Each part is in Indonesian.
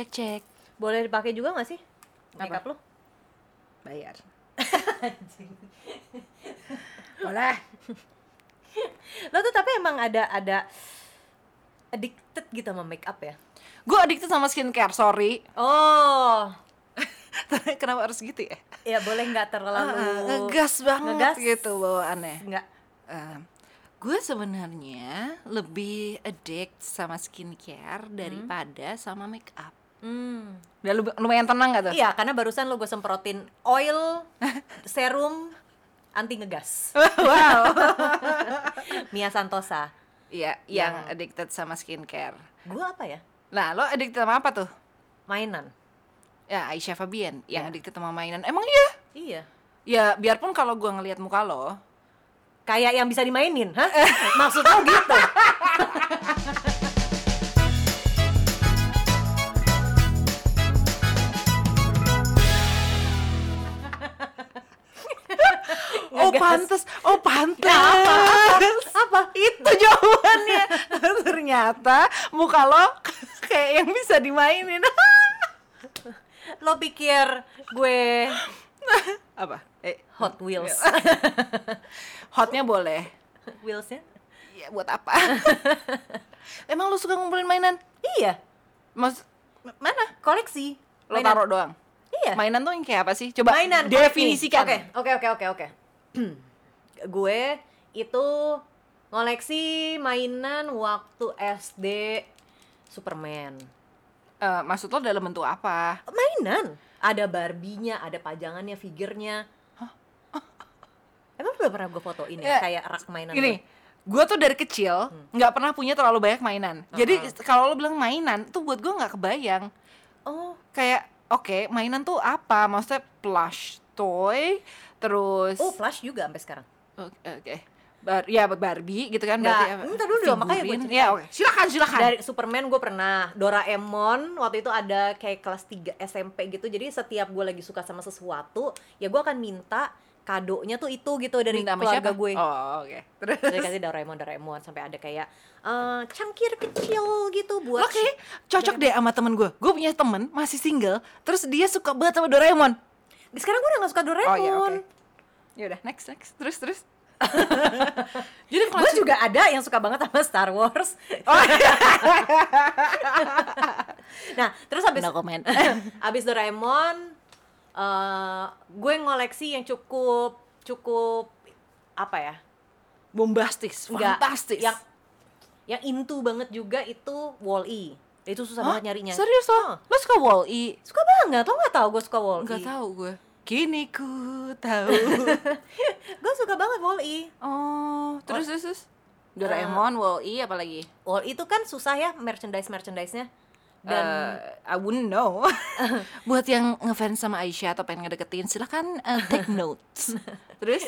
Cek cek. Boleh dipakai juga gak sih? Apa? Makeup lo? Bayar. Boleh. Lo tuh tapi emang ada ada addicted gitu sama makeup ya? Gue addicted sama skincare, sorry. Oh, Kenapa harus gitu ya? ya boleh nggak terlalu Ah, ngegas banget ngegas? gitu bawaannya. Nggak. gue sebenarnya lebih addict sama skincare daripada sama make up. Hmm. Udah lu- lumayan tenang gak tuh? Iya, karena barusan lo gue semprotin oil, serum, anti ngegas. wow. Mia Santosa. Iya, yang addicted sama skincare. Gue apa ya? Nah, lo addicted sama apa tuh? Mainan. Ya, Aisyah Fabian yang Iya. addicted sama mainan. Emang iya? Iya. Ya, biarpun kalau gua ngelihat muka lo, Kayak yang bisa dimainin, hah? Maksud lo gitu? Oh Ngegas. pantes, oh pantes. apa? Apa? Itu jawabannya. Ternyata muka lo kayak yang bisa dimainin. Lo pikir gue apa? Eh, Hot Wheels? hotnya boleh. Wheelsnya? Ya, buat apa? Emang lo suka ngumpulin mainan? Iya. Mas, Mana? Koleksi. lo taruh doang. Iya. Mainan tuh yang kayak apa sih? Coba mainan definisikan. Oke, oke, oke, oke, oke. gue itu ngoleksi mainan waktu SD Superman. Eh, maksud lo dalam bentuk apa? Mainan. Ada Barbie-nya, ada pajangannya, figurnya. Emang belum pernah gue fotoin Ya, ya, kayak rak mainan Gini, gue? tuh dari kecil nggak pernah punya terlalu banyak mainan. Jadi Uh-uh. kalau lo bilang mainan, tuh buat gue nggak kebayang. Oh, Kayak oke, mainan tuh apa? Maksudnya plush toy, terus oh flash juga sampai sekarang. oke, oke. Bar ya Barbie gitu kan Nggak, berarti. apa? bentar dulu dong, makanya gue ceritain. Ya oke, silakan silakan. Dari Superman gue pernah, Doraemon waktu itu ada kayak kelas 3 SMP gitu. Jadi setiap gue lagi suka sama sesuatu, ya gue akan minta kadonya tuh itu gitu dari Minta keluarga siapa? gue. Oh, oke. Terus Jadi kasih Doraemon Doraemon sampai ada kayak eh, cangkir kecil gitu buat Oke, cocok deh sama temen gue. Gue punya temen masih single, terus dia suka banget sama Doraemon. Sekarang gue udah gak suka Doraemon. Oh iya, oke. Ya udah, next next. Terus terus. Jadi Gue juga ada yang suka banget sama Star Wars. Oh, nah, terus habis no comment. habis Doraemon eh gue ngoleksi yang cukup cukup apa ya? Bombastis, fantastis. Yang yang into banget juga itu Wall-E. Itu susah Hah? banget nyarinya. Serius lo? Oh, Lo suka Wall-E? suka banget. Lo gak tau gue suka Wall-E? Enggak tahu gue. Kini ku tahu. gue suka banget Wall-E. oh, terus terus terus. Doraemon, Wall-E apalagi? Wall-E itu kan susah ya merchandise-merchandise-nya. Dan Eh, I wouldn't know. Buat yang ngefans sama Aisyah atau pengen ngedeketin, silahkan eh, take notes. Terus?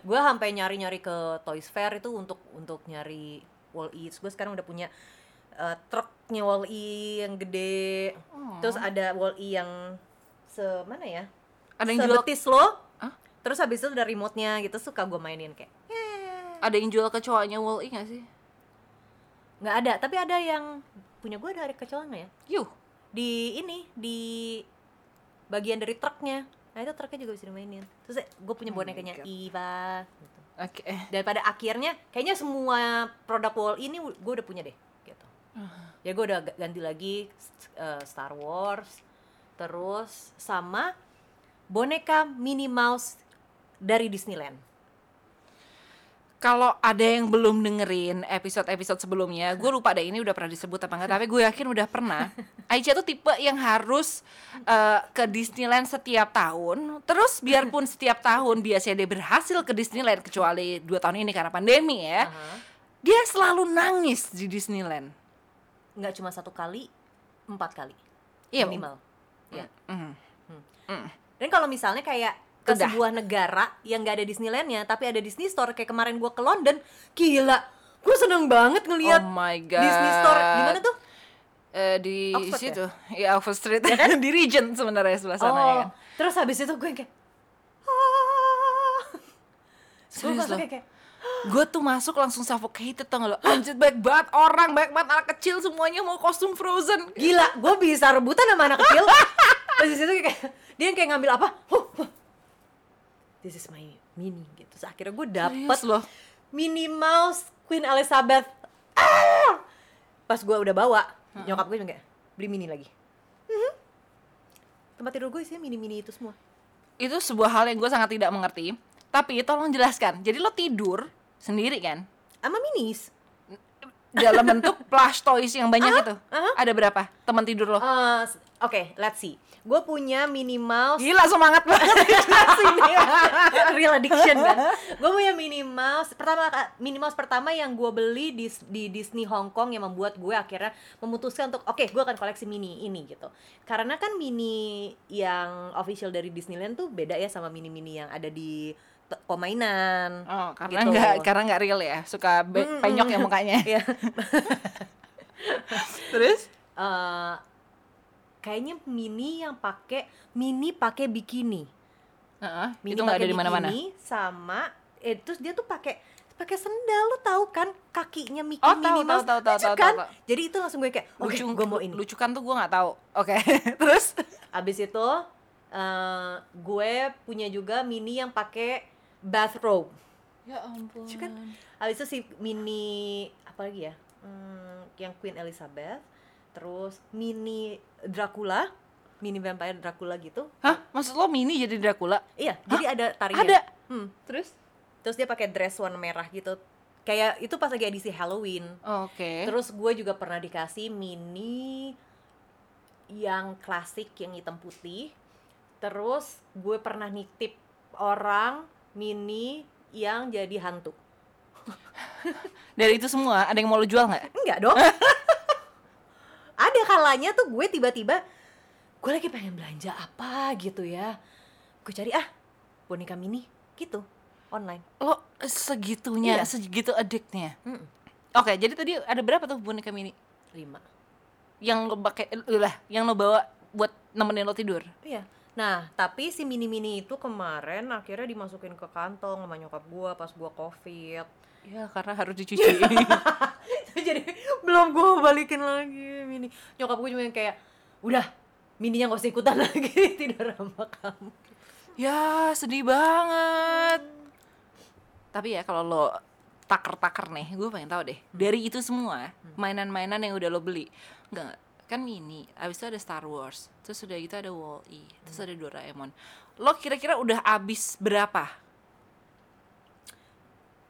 gue sampai nyari-nyari ke Toys Fair itu untuk untuk nyari Wall-E. Gue sekarang udah punya eh, truknya Wall-E yang gede. Oh. Terus ada Wall-E yang se mana ya? Ada yang jual lo. Hah? Terus habis itu ada remote-nya gitu suka gue mainin kayak ada yang jual kecoanya Wall-E gak sih? nggak ada, tapi ada yang punya gue ada kecoa nggak ya? Yuh. Di ini di bagian dari truknya. Nah itu truknya juga bisa dimainin. Terus gue punya Oh bonekanya God. Eva. Gitu. Oke. dan pada akhirnya kayaknya semua produk wall ini gue udah punya deh gitu ya gue udah ga- ganti lagi uh, Star Wars terus sama boneka Minnie Mouse dari Disneyland Kalau ada yang belum dengerin episode-episode sebelumnya, gue lupa deh ini udah pernah disebut apa enggak, tapi gue yakin udah pernah. Aisyah tuh tipe yang harus eh, ke Disneyland setiap tahun. Terus biarpun setiap tahun biasanya dia berhasil ke Disneyland kecuali dua tahun ini karena pandemi ya, Aha. dia selalu nangis di Disneyland. Nggak cuma satu kali empat kali Iya, minimal ya Mm. dan kalau misalnya kayak ke Udah. sebuah negara yang nggak ada Disneylandnya tapi ada Disney Store kayak kemarin gue ke London gila gue seneng banget ngeliat Oh my god. Disney Store di mana tuh Eh, di Oxford ya? situ, ya Oxford Street, di Regent sebenarnya sebelah sana ya oh, kan. terus habis itu gue kayak ah. gue Serius kayak, kayak gue tuh masuk langsung suffocated tau gak lo anjir baik banget orang baik banget anak kecil semuanya mau kostum Frozen Gila, gue bisa rebutan sama anak kecil. Terus situ kayak dia yang kayak ngambil apa? Huh, huh. This is my mini gitu. Terus akhirnya gue dapet Serius loh Minnie Mouse Queen Elizabeth. Ah! Pas gue udah bawa, nyokap gue juga kayak beli mini lagi. Mhm. Tempat tidur gue isinya mini-mini itu semua. itu sebuah hal yang gue sangat tidak mengerti tapi tolong jelaskan. Jadi lo tidur sendiri kan? Sama minis. dalam bentuk plush toys yang banyak itu? aha. ada berapa teman tidur lo? Eh, s- Oke, let's see. Gue punya Mouse gila semangat banget. Real addiction kan? Gue punya Mouse pertama Minnie Mouse pertama yang gue beli di di Disney Hong Kong yang membuat gue akhirnya memutuskan untuk oke gue akan koleksi mini ini gitu. Karena kan mini yang official dari Disneyland tuh beda ya sama mini mini yang ada di pemainan oh karena Gitu. nggak karena nggak real ya? Suka be- penyok ya mukanya? Iya. terus? Eh, kayaknya mini yang pakai mini pakai bikini. Heeh, mini itu nggak ada di mana-mana? sama eh terus dia tuh pakai pakai sendal lo tahu kan? Kakinya Mickey Oh, tahu, Mouse tahu, tahu, lucu tahu, kan? tahu, tahu. jadi itu langsung gue kayak oke lucu gue mau ini. lucu kan tuh gue nggak tahu oke terus? Abis itu eh, gue punya juga mini yang pakai bathrobe ya ampun. Lucu kan? abis itu si mini apa lagi ya Hmm, yang Queen Elizabeth terus mini Dracula mini vampire Dracula gitu. Hah? Maksud lo mini jadi Dracula? Iya jadi ada tarian. Ada? Hmm. terus? Terus dia pakai dress warna merah gitu. Kayak itu pas lagi edisi Halloween. Oke. Terus gue juga pernah dikasih mini yang klasik yang hitam putih. Terus gue pernah nitip orang mini yang jadi hantu. dari itu semua ada yang mau lo jual nggak Enggak dong. Ada kalanya tuh gue tiba-tiba gue lagi pengen belanja apa gitu ya. Gue cari ah boneka mini gitu online. lo segitunya Iya. segitu addictnya Mm, oke jadi tadi ada berapa tuh boneka mini lima. yang lo pakai lah yang lo bawa buat nemenin lo tidur Iya. Nah, tapi si mini-mini itu kemarin akhirnya dimasukin ke kantong sama nyokap gua pas gua covid. ya karena harus dicuci Jadi belum gua balikin lagi mini. Nyokap gua juga yang kayak, udah mininya gak usah ikutan lagi tidur sama kamu. ya sedih banget tapi ya kalau lo taker-taker nih gue pengen tahu deh dari itu semua mainan-mainan yang udah lo beli enggak kan mini abis itu ada Star Wars terus udah gitu ada Wall-E terus ada Doraemon lo kira-kira udah abis berapa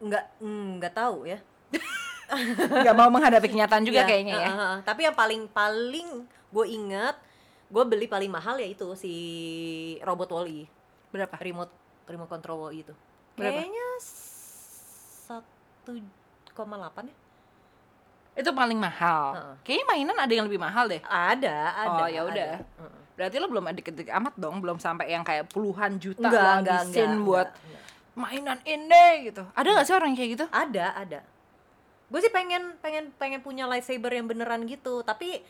Nggak, mm, nggak tahu ya. nggak mau menghadapi kenyataan juga Iya, kayaknya ya uh, uh, uh. Tapi yang paling paling gue inget, gue beli paling mahal ya itu si robot Wall-E, berapa remote remote control Wall-E itu. Berapa? Kayaknya 1,8 ya. Itu paling mahal Heeh. kayaknya mainan ada yang lebih mahal deh Ada, ada. Oh, ya udah. berarti lo belum adik-adik amat dong belum sampai yang kayak puluhan juta Enggak, lo enggak, habisin enggak, buat enggak, enggak. mainan ini gitu ada nggak sih orang kayak gitu Ada, ada. Gue sih pengen pengen pengen punya lightsaber yang beneran gitu, tapi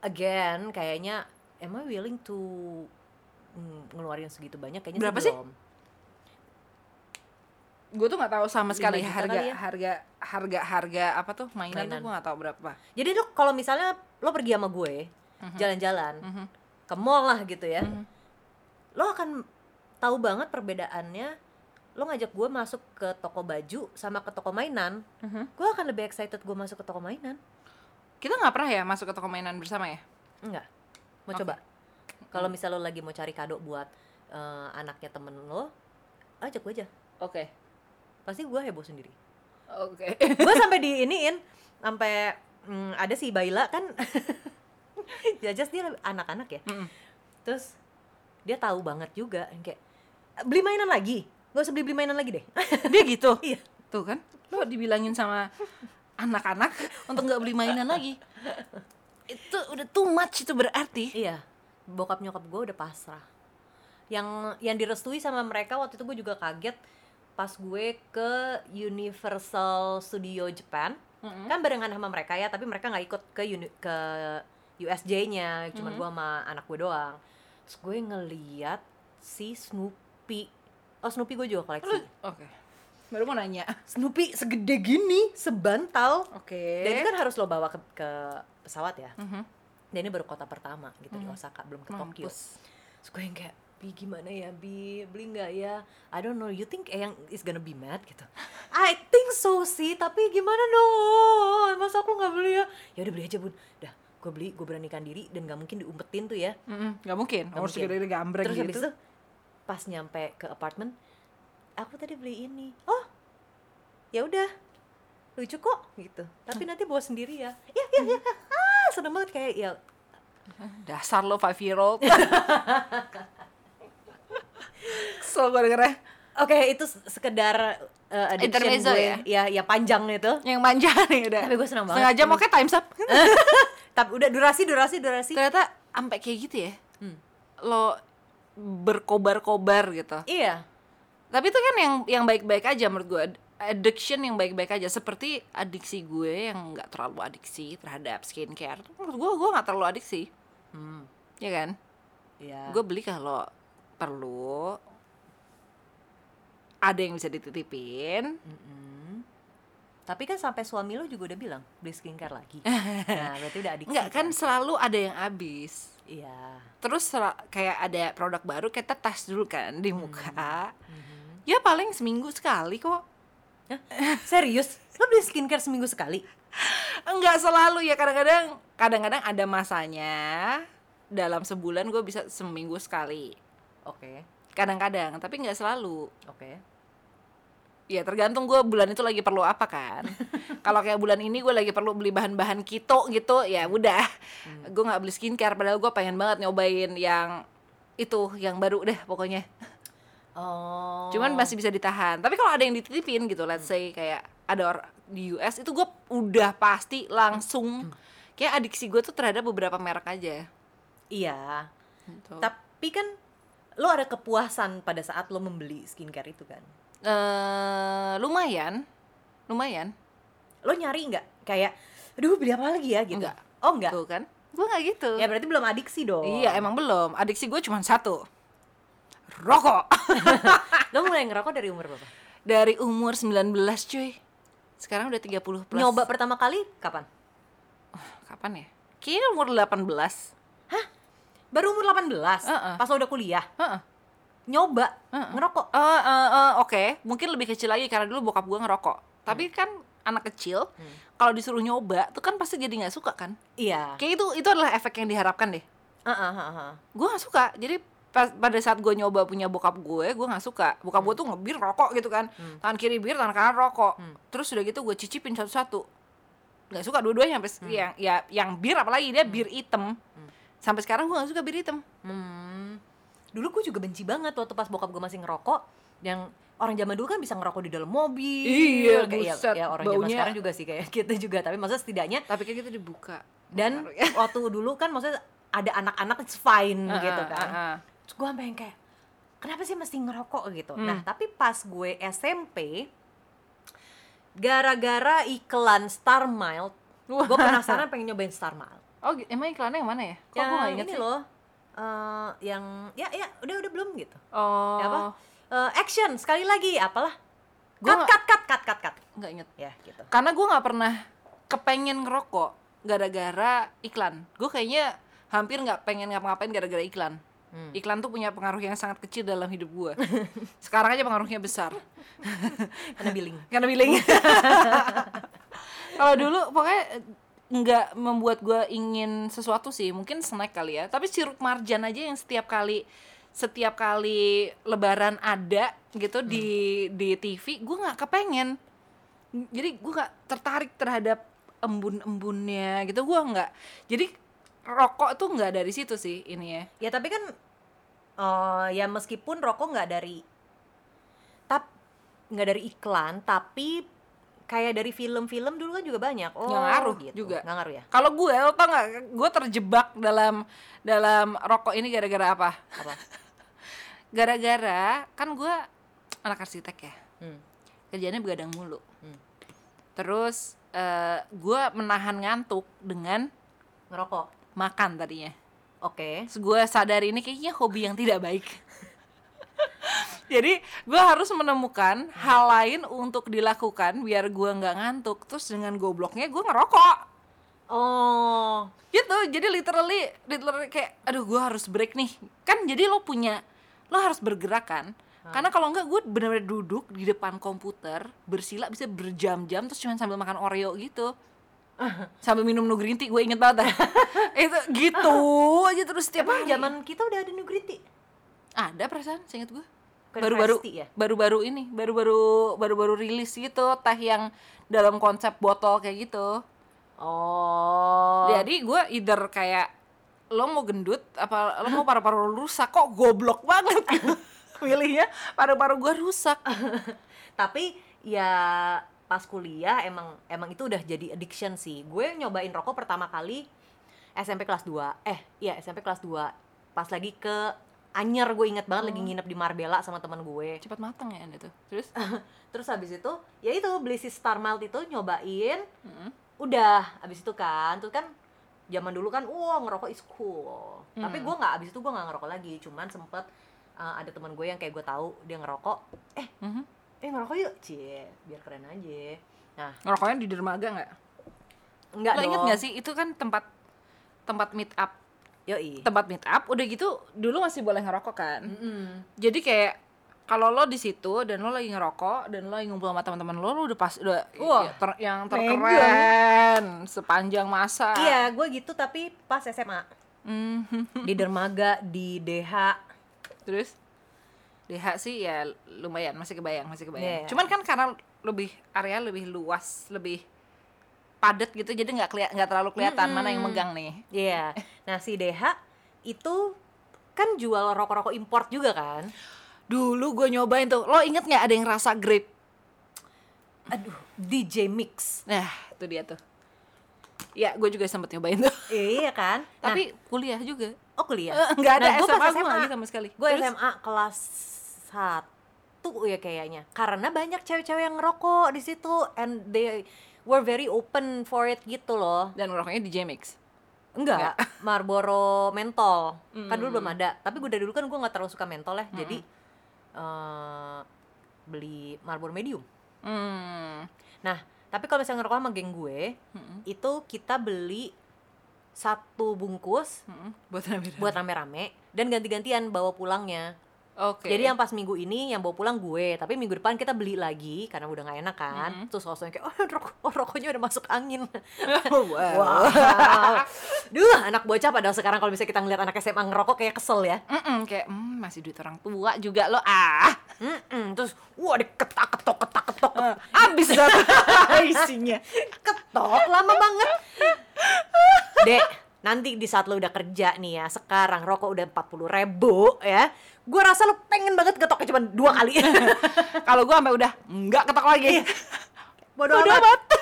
again kayaknya am I willing to mm, ngeluarin segitu banyak kayaknya Berapa sih? belum. Gue tuh nggak tahu sama sekali harga ya? harga harga harga apa tuh mainan, tuh Mainan. gue nggak tahu berapa Jadi lo kalau misalnya lo pergi sama gue Mhm. jalan-jalan Mhm. ke mall lah gitu ya, Mhm. lo akan tahu banget perbedaannya. Lo ngajak gue masuk ke toko baju sama ke toko mainan, Mhm. gue akan lebih excited gue masuk ke toko mainan. kita nggak pernah ya masuk ke toko mainan bersama ya Enggak. Mau Oke. coba. Kalau misal lo lagi mau cari kado buat eh, anaknya temen lo, ajak gue aja. oke Pasti gue heboh sendiri. oke gue sampai diiniin, sampai mm, ada si Baila kan, jajas dia anak-anak ya. Mm-mm. Terus dia tahu banget juga, kayak beli mainan lagi, gak usah beli beli mainan lagi deh. dia gitu Iya. tuh kan lo dibilangin sama anak-anak untuk nggak beli mainan lagi itu udah too much itu berarti iya, bokap nyokap gue udah pasrah. Yang yang direstui sama mereka waktu itu gue juga kaget pas gue ke Universal Studio Japan. Mm-mm. kan barengan sama mereka ya tapi mereka nggak ikut ke uni- ke USJ-nya cuman Mhm. gua sama anak gue doang terus gue ngeliat si Snoopy oh Snoopy gue juga koleksi oke Baru mau nanya. Snoopy segede gini, sebantal. Oke. Dan ini kan harus lo bawa ke, ke pesawat ya. Mhm. Dan ini baru kota pertama gitu di Osaka, belum ke Tokyo. Mampus. Terus gue yang kayak, Bi gimana ya Bi, beli nggak ya? I don't know, you think Eyang is gonna be mad gitu? I think so sih, tapi gimana dong? Masa aku nggak beli ya? Ya udah beli aja bun. Dah, gue beli, gue beranikan diri dan nggak mungkin diumpetin tuh ya. Nggak mungkin. Nggak Harus mungkin. segede gambreng Terus habis gitu. itu pas nyampe ke apartemen, aku tadi beli ini. Oh, ya udah, lucu kok gitu. Tapi nanti bawa sendiri ya. Ya ya ya. Ah, seneng banget kayak ya. Dasar lo five year old. Kesel gue dengernya. Oke, itu s- sekedar uh, addiction Intermezzo gue ya? ya, ya panjang itu. Yang manja nih udah. Tapi gue senang banget. Setengah jam oke time's up. Tapi udah durasi, durasi, durasi. Ternyata sampai kayak gitu ya. Hmm. Lo berkobar-kobar gitu. Iya. Tapi itu kan yang yang baik-baik aja menurut gue. Addiction yang baik-baik aja seperti adiksi gue yang nggak terlalu adiksi terhadap skincare. Menurut gue gue nggak terlalu adiksi, Hmm. ya kan? Iya. Gue beli kalau perlu. Ada yang bisa dititipin. Mm-mm. Tapi kan sampai suami lo juga udah bilang beli skincare lagi. nah, berarti udah adiksi. Enggak kan selalu ada yang habis. Iya. Terus kayak ada produk baru kita tes dulu kan di muka. Mhm. Ya paling seminggu sekali kok. Hah? Serius? Lo beli skincare seminggu sekali? Enggak selalu ya kadang-kadang kadang-kadang ada masanya dalam sebulan gue bisa seminggu sekali. Oke. Kadang-kadang tapi nggak selalu. Oke. Ya tergantung gue bulan itu lagi perlu apa kan. Kalau kayak bulan ini gue lagi perlu beli bahan-bahan keto gitu ya udah. Gue nggak beli skincare padahal gue pengen banget nyobain yang itu yang baru deh pokoknya. Oh. Cuman masih bisa ditahan. Tapi kalau ada yang dititipin gitu, let's say kayak ada orang di US itu gue udah pasti langsung kayak adiksi gue tuh terhadap beberapa merek aja. Iya. Gitu. Tapi kan lo ada kepuasan pada saat lo membeli skincare itu kan? Eh, lumayan, lumayan. Lo nyari nggak kayak, aduh beli apa lagi ya gitu? Enggak. Oh enggak. Tuh kan? Gue nggak gitu. Ya berarti belum adiksi dong. Iya emang belum. Adiksi gue cuma satu. Rokok. Lo mulai ngerokok dari umur berapa? Dari umur 19 cuy. Sekarang udah 30 plus. Nyoba pertama kali kapan? Kapan ya? Kayaknya umur 18. Baru umur 18. Heeh. Pas lo udah kuliah. Heeh. Nyoba Heeh. ngerokok. Eh, eh, eh, oke, mungkin lebih kecil lagi karena dulu bokap gue ngerokok. Tapi kan anak kecil, kalau disuruh nyoba tuh kan pasti jadi nggak suka kan? Iya. Kayak itu itu adalah efek yang diharapkan deh. Heeh, heeh, heeh. Gue nggak suka. Jadi pas, pada saat gue nyoba punya bokap gue, gue nggak suka. Bokap gue tuh ngebir rokok gitu kan, tangan kiri bir, tangan kanan rokok. Terus udah gitu gue cicipin satu-satu. Nggak suka dua-duanya sampai s- yang ya yang bir apalagi dia bir hitam. Sampai sekarang gue nggak suka bir hitam. Hmm. Dulu gue juga benci banget waktu pas bokap gue masih ngerokok yang orang zaman dulu kan bisa ngerokok di dalam mobil. Iya, kayak ya- buset, ya, orang zaman baunya. sekarang juga sih kayak gitu juga, tapi maksudnya setidaknya Tapi kayak gitu dibuka. dan waktu dulu kan maksudnya ada anak-anak it's fine Heeh, gitu kan. heeh. Terus gue sampai yang kayak kenapa sih mesti ngerokok gitu. Hmm. Nah, tapi pas gue SMP gara-gara iklan Star Mild, gue penasaran pengen nyobain Star Mild. Oh, emang iklannya yang mana ya? Kok gue gak inget ini sih? loh. Eh, yang ya ya udah udah belum gitu. Oh, Ya apa? Eh, action sekali lagi apalah. Gua Cut, cut cut cut cut cut. nggak inget. Ya gitu. Karena gue nggak pernah kepengen ngerokok gara-gara iklan. Gue kayaknya hampir nggak pengen ngapa-ngapain gara-gara iklan. Hmm. Iklan tuh punya pengaruh yang sangat kecil dalam hidup gue. Sekarang aja pengaruhnya besar. Karena billing. Karena billing. Kalau dulu pokoknya nggak membuat gue ingin sesuatu sih. Mungkin snack kali ya. Tapi sirup marjan aja yang setiap kali setiap kali lebaran ada gitu di di TV, gue nggak kepengen. Jadi gue nggak tertarik terhadap embun-embunnya gitu. Gue nggak. Jadi rokok tuh nggak dari situ sih ini ya. Ya tapi kan eh ya meskipun rokok nggak dari tap nggak dari iklan tapi kayak dari film-film dulu kan juga banyak. Oh, Nggak ngaruh gitu. juga. Nggak ngaruh ya? Kalau gue, lo tau nggak? Gue terjebak dalam dalam rokok ini gara-gara apa? Apa? Gara-gara kan gue anak arsitek ya, Hmm. kerjanya begadang mulu. Hmm. Terus eh, gue menahan ngantuk dengan Ngerokok. makan tadinya. Oke. Terus gue sadar ini kayaknya hobi yang tidak baik. Jadi gue harus menemukan hal lain untuk dilakukan biar gue nggak ngantuk. Terus dengan gobloknya gue ngerokok. Oh, Gitu. Jadi literally, literally kayak, aduh gue harus break nih. Kan jadi lo punya, lo harus bergerak kan. Karena kalau enggak gue bener-bener duduk di depan komputer bersila bisa berjam-jam terus cuma sambil makan Oreo gitu. sambil minum no green tea gue inget banget itu gitu aja terus setiap emang hari. zaman kita udah ada Green Tea? Ada perasaan seinget gue baru-baru ya? baru-baru ini baru-baru baru-baru rilis gitu teh yang dalam konsep botol kayak gitu Oh. jadi gue either kayak lo mau gendut apa lo mau paru-paru rusak kok goblok banget pilihnya paru-paru gue rusak Tapi ya pas kuliah emang emang itu udah jadi addiction sih. Gue nyobain rokok pertama kali SMP kelas 2. Eh, iya SMP kelas 2. Pas lagi ke Anyer gue inget banget lagi nginep di Marbella sama teman gue. cepat matang ya anda tuh terus Terus habis itu ya itu beli si Star Malt itu nyobain. Mm. Udah, habis itu kan tuh kan zaman dulu kan wah ngerokok is cool. Tapi gue nggak habis itu gue nggak ngerokok lagi, cuman sempet uh, ada teman gue yang kayak gue tahu dia ngerokok. Eh, Mhm. eh ngerokok yuk, cie, biar keren aja. Nah, ngerokoknya di dermaga nggak enggak lo inget nggak sih itu kan tempat tempat meet up Yoi. tempat meet up udah gitu dulu masih boleh ngerokok kan Mm-mm. jadi kayak kalau lo di situ dan lo lagi ngerokok dan lo lagi ngumpul sama teman-teman lo, lo udah pas udah Wah, ya, ter- yang terkeren sepanjang masa. Iya, gue gitu tapi pas SMA Mhm. di dermaga di DH. Terus DH sih ya lumayan masih kebayang masih kebayang. Iya. Cuman kan karena lebih area lebih luas, lebih padat gitu jadi nggak keliat nggak terlalu kelihatan mana yang megang nih. Iya. Nah si DH itu kan jual rokok-rokok import juga kan. Dulu gue nyobain tuh, lo inget nggak ada yang rasa grape? Aduh, DJ Mix. Nah, itu dia tuh. Ya, gue juga sempet nyobain tuh. Iya kan? Tapi kuliah juga. oh kuliah. Eh, nggak ada Nah, gua SMA, pas gue SMA. gitu sama sekali. Gue? SMA kelas 1 ya kayaknya. Karena banyak cewek-cewek yang ngerokok di situ and they were very open for it gitu loh. Dan ngerokoknya di J-Mix. Enggak, Marlboro mentol. Kan dulu belum ada. Tapi gue dari dulu kan gue nggak terlalu suka mentol ya. Jadi eh beli Marlboro medium. Hmm. Nah, tapi kalau misalnya ngerokok sama geng gue, itu kita beli satu bungkus Hmm. Buat rame-rame. buat rame-rame dan ganti-gantian bawa pulangnya. Oke. Jadi yang pas minggu ini yang bawa pulang gue, tapi minggu depan kita beli lagi karena udah nggak enak kan. Terus langsung kayak oh, rokok, oh rokoknya udah masuk angin. wow. Wow. Duh, anak bocah padahal sekarang kalau misalnya kita ngeliat anak SMA ngerokok kayak kesel ya. Mm-mm, kayak mm, masih duit orang tua juga lo ah. Mm-mm, terus wah diketak ketok ketak ketok Habis dah isinya. ketok lama banget. Dek, nanti di saat lo udah kerja nih ya, sekarang rokok udah 40 ribu ya. Gue rasa lo pengen banget ketoknya cuma dua kali. Kalau gue sampai udah nggak ketok lagi. Bodoh Bodo amat. amat.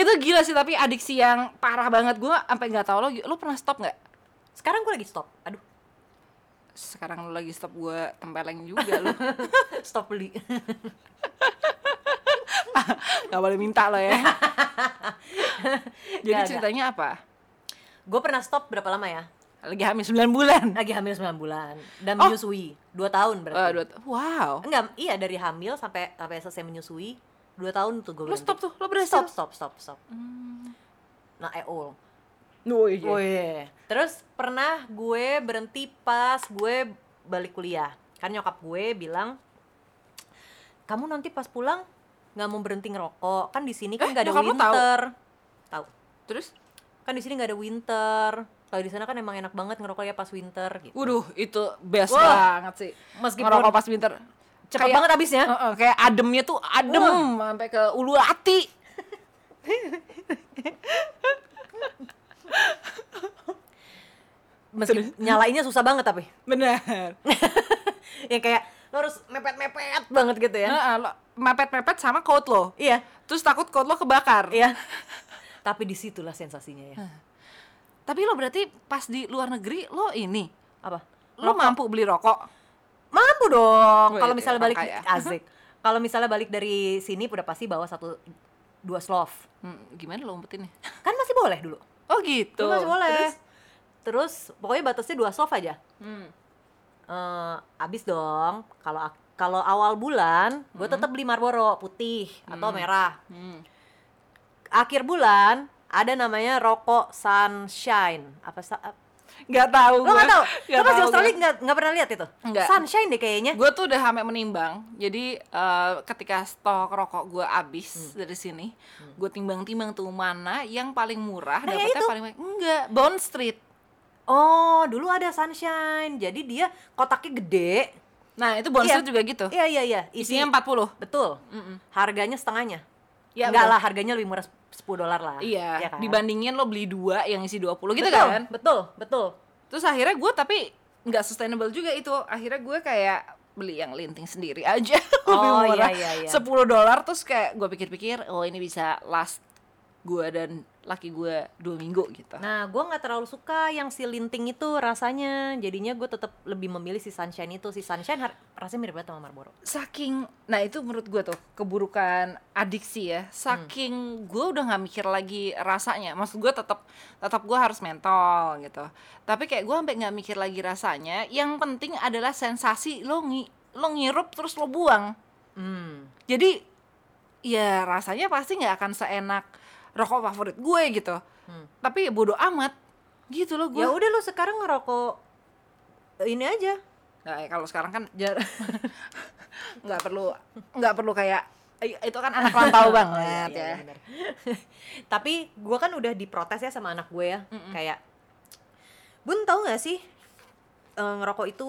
itu gila sih tapi adiksi yang parah banget gue sampai nggak tahu lo lo pernah stop nggak Sekarang gue lagi stop. Aduh, sekarang lo lagi stop gue tempeleng juga lo stop beli. nggak boleh minta lo ya jadi Nggak, ceritanya apa gue pernah stop berapa lama ya? lagi hamil 9 bulan Lagi hamil 9 bulan dan Oh. menyusui 2 tahun berarti. Eh, dua- wow Enggak, iya dari hamil sampai sampai selesai menyusui 2 tahun tuh gue lo stop tuh lo berhasil Stop, stop, stop, stop. Nah, EO. oh, iya. Oh iya. Terus pernah gue berhenti pas gue balik kuliah. Kan nyokap gue bilang, kamu nanti pas pulang nggak mau berhenti ngerokok. Kan di sini kan Eh, nggak ada nyokap lo tahu? Tahu. terus Kan di sini nggak ada winter. Kalau di sana kan emang enak banget ngerokok ya pas winter gitu. Waduh, itu best Wah. banget sih. Meskipun ngerokok pas winter. Cepet Kayak- banget habisnya. Heeh, kayak ademnya tuh adem sampai ke ulu hati. Meski nyalainnya susah banget tapi. Bener. yang kayak lo harus mepet-mepet banget gitu ya. Heeh, mepet-mepet sama coat lo. Iya. Terus takut coat lo kebakar. Iya. Tapi di situlah sensasinya ya. Tapi lo berarti pas di luar negeri lo ini Apa? lo mampu beli rokok. Mampu dong. Kalau misalnya balik kaya. asik. Kalau misalnya balik dari sini udah pasti bawa satu dua slov. Hmm, gimana lo umpetinnya? Kan masih boleh dulu. Oh gitu. Dulu masih boleh. Terus? Terus, pokoknya batasnya dua slov aja. Hmm. eh, abis dong kalau kalau awal bulan gue tetap beli Marlboro putih atau merah Hmm. Akhir bulan ada namanya rokok Sunshine. Apa Nggak tahu lo nggak tahu? Lo pas di Australia nggak nggak pernah lihat itu? Nggak. Sunshine deh kayaknya. Gue tuh udah sampai menimbang. Jadi eh, ketika stok rokok gue habis Hmm. dari sini gue timbang-timbang tuh mana yang paling murah Nah, ya dapetnya itu. paling enggak Bond Street. Oh dulu ada Sunshine. Jadi dia kotaknya gede. Nah itu Bond Iya. Street juga gitu? Iya iya iya. Isi- isinya 40 betul. Mm-mm. harganya setengahnya Ya, enggak betul. lah harganya lebih murah 10 dolar lah iya ya kan? dibandingin lo beli dua yang isi 20 gitu betul, kan betul betul terus akhirnya gue tapi nggak sustainable juga itu akhirnya gue kayak beli yang linting sendiri aja lebih Oh, murah iya, iya, iya. 10 dolar terus kayak gue pikir-pikir oh ini bisa last gue dan laki gue dua minggu gitu Nah, gue nggak terlalu suka yang si linting itu rasanya. Jadinya gue tetap lebih memilih si sunshine itu. Si sunshine har- rasanya mirip banget sama Marlboro. saking nah itu menurut gue tuh keburukan adiksi ya saking gue udah nggak mikir lagi rasanya maksud gue tetap tetap gue harus mentol gitu tapi kayak gue sampai nggak mikir lagi rasanya yang penting adalah sensasi lo ngi lo ngirup terus lo buang Hmm. jadi ya rasanya pasti nggak akan seenak rokok favorit gue gitu Hmm. tapi ya bodo amat gitu loh gue Ya udah lo sekarang ngerokok ini aja. Nah, kalau sekarang kan jar- nggak perlu nggak perlu kayak "Ih, itu kan anak rantau banget Iya, ya. iya, bener. Tapi gue kan udah diprotes ya sama anak gue ya. Kayak, Bun tahu nggak sih eh, ngerokok itu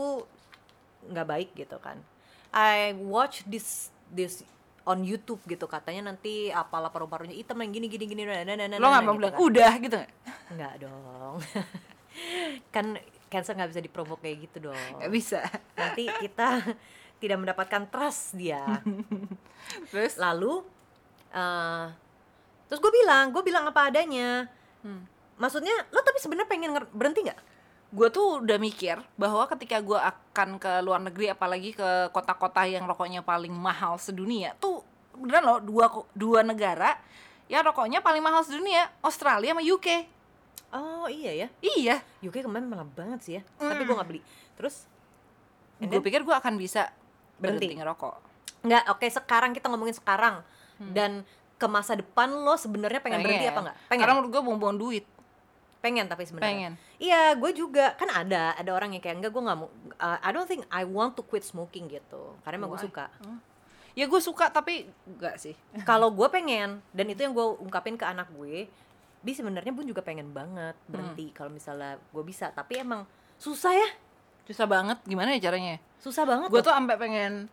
nggak baik gitu kan. I watch this this on YouTube gitu katanya nanti apalah paru-parunya hitam yang gini gini gini nah, nah, nah, nah, Lo nggak nah, mau gitu bilang kan. udah gitu nggak? Enggak dong. kan cancer nggak bisa diprovok kayak gitu dong. Nggak bisa. Nanti kita tidak mendapatkan trust dia. Terus Lalu eh terus gue bilang, gue bilang apa adanya. Hmm. Maksudnya lo tapi sebenarnya pengen berhenti nggak? Gue tuh udah mikir bahwa ketika gue akan ke luar negeri apalagi ke kota-kota yang rokoknya paling mahal sedunia tuh beneran loh dua dua negara yang rokoknya paling mahal sedunia Australia sama UK Oh iya ya. iya UK kemarin malah banget sih ya. Mm. Tapi gue nggak beli. Terus gue pikir gue akan bisa Berhenti. berhenti ngerokok nggak oke sekarang kita ngomongin sekarang dan ke masa depan lo sebenarnya pengen, berhenti apa nggak? Pengen. karena menurut gue buang-buang duit pengen tapi sebenarnya. pengen Iya, gue juga kan ada ada orang yang kayak enggak gue nggak mau. uh, I don't think I want to quit smoking gitu. Karena emang gue suka. ya gue suka tapi enggak sih Kalau gue pengen dan itu yang gue ungkapin ke anak gue, bi sebenarnya bun juga pengen banget berhenti kalau misalnya gue bisa. Tapi emang susah ya, susah banget gimana ya caranya susah banget. gue tuh sampai pengen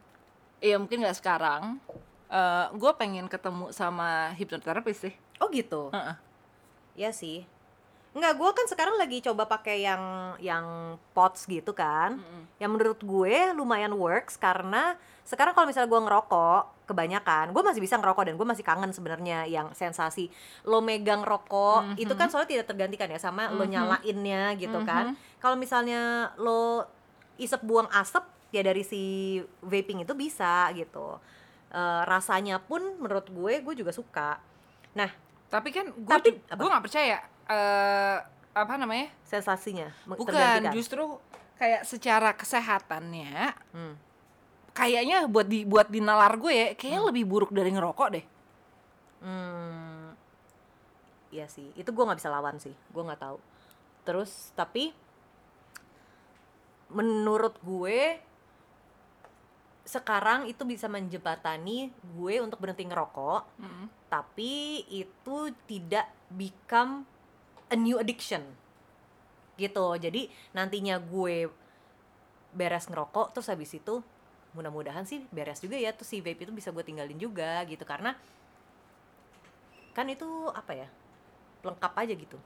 ya mungkin nggak sekarang eh gue pengen ketemu sama hipnoterapis sih Oh gitu. Heeh. Iya sih. Enggak, gue kan sekarang lagi coba pakai yang yang pots gitu kan. Yang menurut gue lumayan works karena sekarang kalau misalnya gue ngerokok kebanyakan, gue masih bisa ngerokok dan gue masih kangen sebenarnya yang sensasi lo megang rokok itu kan soalnya tidak tergantikan ya sama lo nyalainnya gitu kan. Kalau misalnya lo isep buang asap ya dari si vaping itu bisa gitu. Eh, rasanya pun menurut gue gue juga suka. Nah, tapi kan gue Tapi- gue nggak percaya eh apa namanya sensasinya bukan tergantikan. justru kayak secara kesehatannya Hmm. kayaknya buat di buat di nalar gue ya kayaknya lebih buruk dari ngerokok deh Hmm, iya sih. Itu gue nggak bisa lawan sih. Gue nggak tahu. Terus tapi menurut gue sekarang itu bisa menjembatani gue untuk berhenti ngerokok, Mm-mm. tapi itu tidak become a new addiction. Gitu. Jadi nantinya gue beres ngerokok terus habis itu mudah-mudahan sih beres juga ya tuh si vape itu bisa gue tinggalin juga gitu karena kan itu apa ya lengkap aja gitu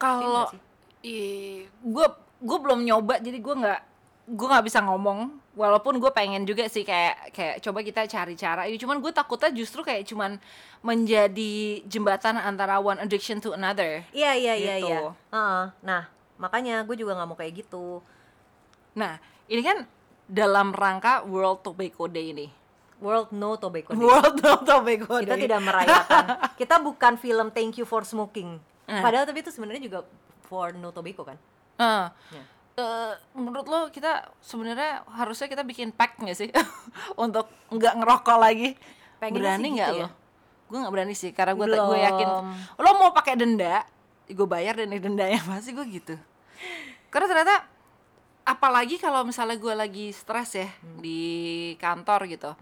kalau nggak sih? gue gue belum nyoba jadi gue nggak gue nggak bisa ngomong walaupun gue pengen juga sih kayak kayak coba kita cari cara ini cuman gue takutnya justru kayak cuman menjadi jembatan antara one addiction to another iya iya iya Gitu. iya Heeh. nah makanya gue juga nggak mau kayak gitu nah ini kan dalam rangka World Tobacco Day ini World No Tobacco Day. World No Tobacco kita Day tidak merayakan kita bukan film Thank You for Smoking Eh. padahal tapi itu sebenarnya juga for No Tobacco kan Ya. Eh, menurut lo kita sebenarnya harusnya kita bikin pack nggak sih? Untuk nggak ngerokok lagi. Pengennya berani nggak gitu lo? ya. gue nggak berani sih karena gue gue yakin lo mau pakai denda gue bayar dan dendanya pasti gue gitu. Karena ternyata apalagi kalau misalnya gue lagi stres ya Hmm. di kantor gitu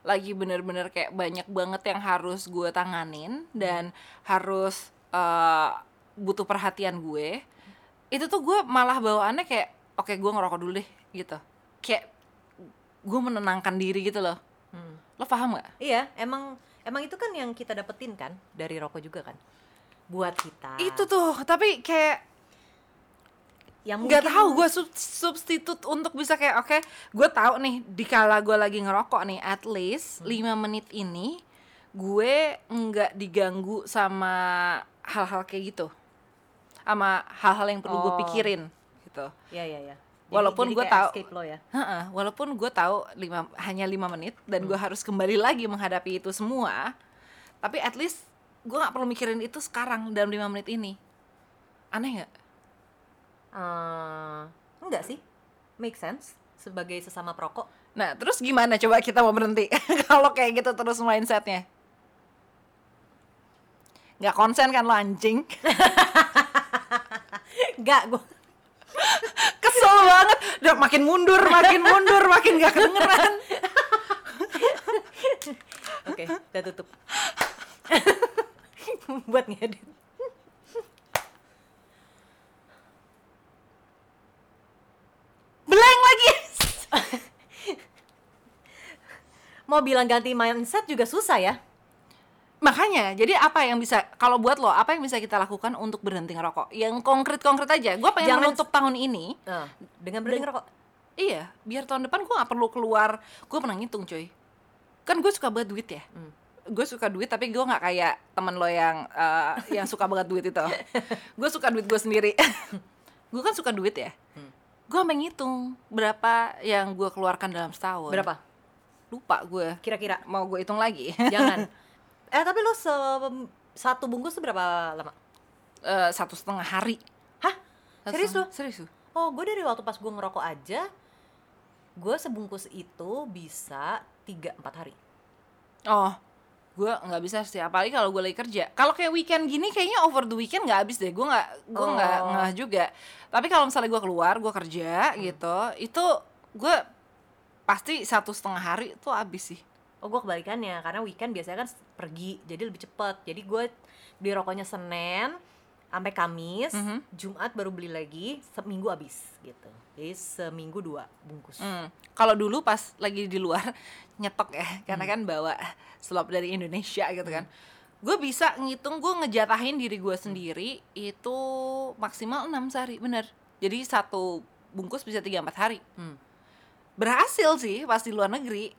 lagi bener-bener kayak banyak banget yang harus gue tanganin dan harus eh, butuh perhatian gue itu tuh gue malah bawaannya kayak oke gue ngerokok dulu deh gitu kayak gue menenangkan diri gitu loh Hmm. lo paham gak? Iya, emang emang itu kan yang kita dapetin kan dari rokok juga kan. Buat kita. itu tuh tapi kayak yang nggak tahu gue substitut untuk bisa kayak oke gue tahu nih dikala gue lagi ngerokok nih at least 5 menit ini gue nggak diganggu sama hal-hal kayak gitu sama hal-hal yang perlu gue Oh. pikirin gitu Iya, iya, iya. Walaupun kayak tahu- ya. Walaupun gue tahu lima, hanya lima menit dan gue harus kembali lagi menghadapi itu semua tapi at least gue nggak perlu mikirin itu sekarang dalam lima menit ini aneh nggak Eh, enggak sih. Make sense sebagai sesama perokok. Nah, terus gimana coba kita mau berhenti kalau kayak gitu terus mindsetnya? Nggak konsen kan lo anjing? Enggak, gua Kesel banget. Udah makin mundur, makin mundur, makin gak kedengeran. Oke, udah tutup. Buat ngedit. Blank lagi. Mau bilang ganti mindset juga susah ya. Makanya, jadi apa yang bisa kalau buat lo, apa yang bisa kita lakukan untuk berhenti ngerokok? Yang konkret-konkret aja. Gue pengen Jangan- menutup tahun ini. Eh, dengan berhenti ngerokok. Iya, biar tahun depan gue gak perlu keluar. Gue pernah ngitung, coy. Kan gue suka banget duit ya. Hmm. Gue suka duit, tapi gue nggak kayak temen lo yang eh, yang suka banget duit itu. gue suka duit gue sendiri. gue kan suka duit ya. Hmm. Gue sampai ngitung berapa yang gue keluarkan dalam setahun. Berapa? Lupa gue. Kira-kira. Mau gue hitung lagi. Jangan. eh, tapi lo se satu bungkus tuh berapa lama? Eh, satu setengah hari. Hah? Satu Serius lo? Serius lu? Oh, gue dari waktu pas gue ngerokok aja, gue sebungkus itu bisa 3-4 hari. Oh, gue nggak bisa sih. Apalagi kalau gue lagi kerja. Kalau kayak weekend gini, kayaknya over the weekend nggak habis deh. Gue nggak, gue nggak Oh. ngeh juga. Tapi kalau misalnya gue keluar, gue kerja gitu, itu gue pasti satu setengah hari itu habis sih. Oh, gue kebalikannya, karena weekend biasanya kan pergi, jadi lebih cepet. Jadi gue beli rokoknya Senin sampai Kamis, Mhm. Jumat baru beli lagi, seminggu habis gitu. Jadi seminggu dua bungkus. Hmm. Kalau dulu pas lagi di luar nyetok ya, karena kan bawa slop dari Indonesia gitu kan. Gue bisa ngitung gue ngejatahin diri gue sendiri itu maksimal 6 sehari, bener. Jadi satu bungkus bisa 3 4 hari. Hmm. Berhasil sih pas di luar negeri.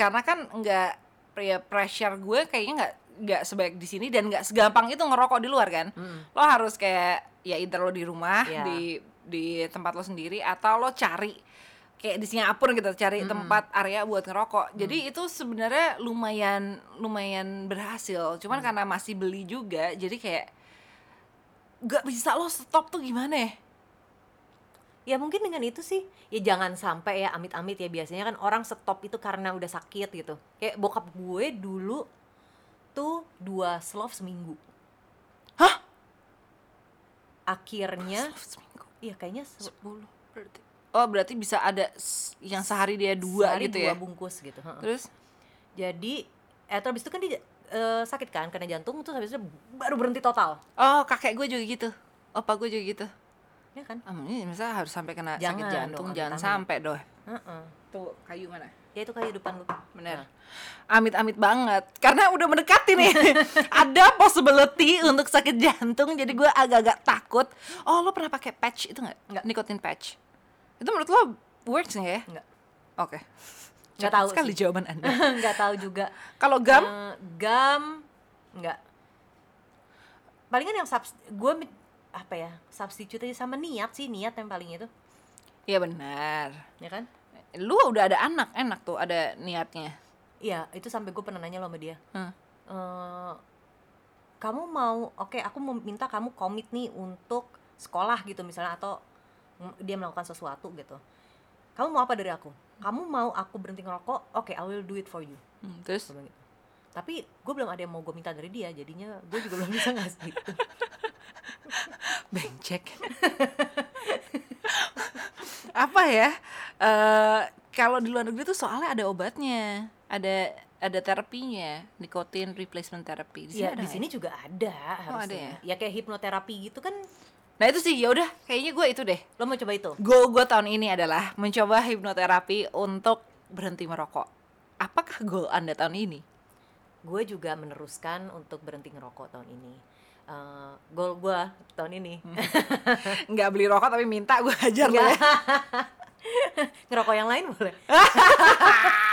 Karena kan nggak ya pressure gue kayaknya nggak nggak sebaik di sini dan nggak segampang itu ngerokok di luar kan. Hmm. Lo harus kayak ya either lo di rumah Iya. di di tempat lo sendiri atau lo cari kayak di Singapura gitu cari tempat area buat ngerokok. Jadi itu sebenarnya lumayan lumayan berhasil. Cuman karena masih beli juga jadi kayak nggak bisa lo stop tuh gimana ya? Ya mungkin dengan itu sih, ya jangan sampai ya amit-amit ya biasanya kan orang stop itu karena udah sakit gitu. Kayak bokap gue dulu tuh dua slov seminggu. Hah? Akhirnya, Seminggu iya kayaknya se- 10 berarti. Oh, berarti bisa ada yang sehari dia dua sehari gitu dua ya. bungkus gitu. Terus Jadi, eh terus itu kan dia eh, sakit kan karena jantung terus habis itu baru berhenti total, oh, kakek gue juga gitu. Opa gue juga gitu. Ya kan? Ah, ini misalnya harus sampai kena sakit Jangan jantung, dong, jangan sampai doh. Heeh. Tuh, kayu mana? Ya itu kayak depan lu. Bener. Nah. Amit-amit banget. Karena udah mendekati nih. Ada possibility untuk sakit jantung. Jadi gue agak-agak takut. Oh, lo pernah pakai patch itu nggak? Nggak. Nikotin patch. Itu menurut lo works nggak ya? Enggak. Oke. Nggak Cepat tahu sekali sih. jawaban Anda. Nggak tahu juga. Kalau gam, Eh, gam enggak. Palingan yang subs gue apa ya? Substitute aja sama niat sih, niat yang paling itu, Iya benar. ya kan? Lu udah ada anak, enak tuh ada niatnya. Iya, itu sampai gue pernah nanya lo sama dia. Hmm. Eh, kamu mau, oke, aku mau minta kamu komit nih untuk sekolah gitu misalnya atau dia melakukan sesuatu gitu kamu mau apa dari aku kamu mau aku berhenti ngerokok oke I will do it for you Hmm, terus gitu. tapi gue belum ada yang mau gue minta dari dia jadinya gue juga belum bisa ngasih Bencek. apa ya? eh kalau di luar negeri tuh soalnya ada obatnya, ada ada terapinya, nikotin replacement therapy. Di sini ya ada di sini juga ada Oh, ada harusnya ya kayak hipnoterapi gitu kan Nah itu sih ya udah kayaknya gue itu deh. lo mau coba itu Goal gue tahun ini adalah mencoba hipnoterapi untuk berhenti merokok. Apakah goal anda tahun ini? gue juga meneruskan untuk berhenti ngerokok tahun ini Eh, goal gue tahun ini. Nggak beli rokok tapi minta gue hajar lo ya. ngerokok yang lain boleh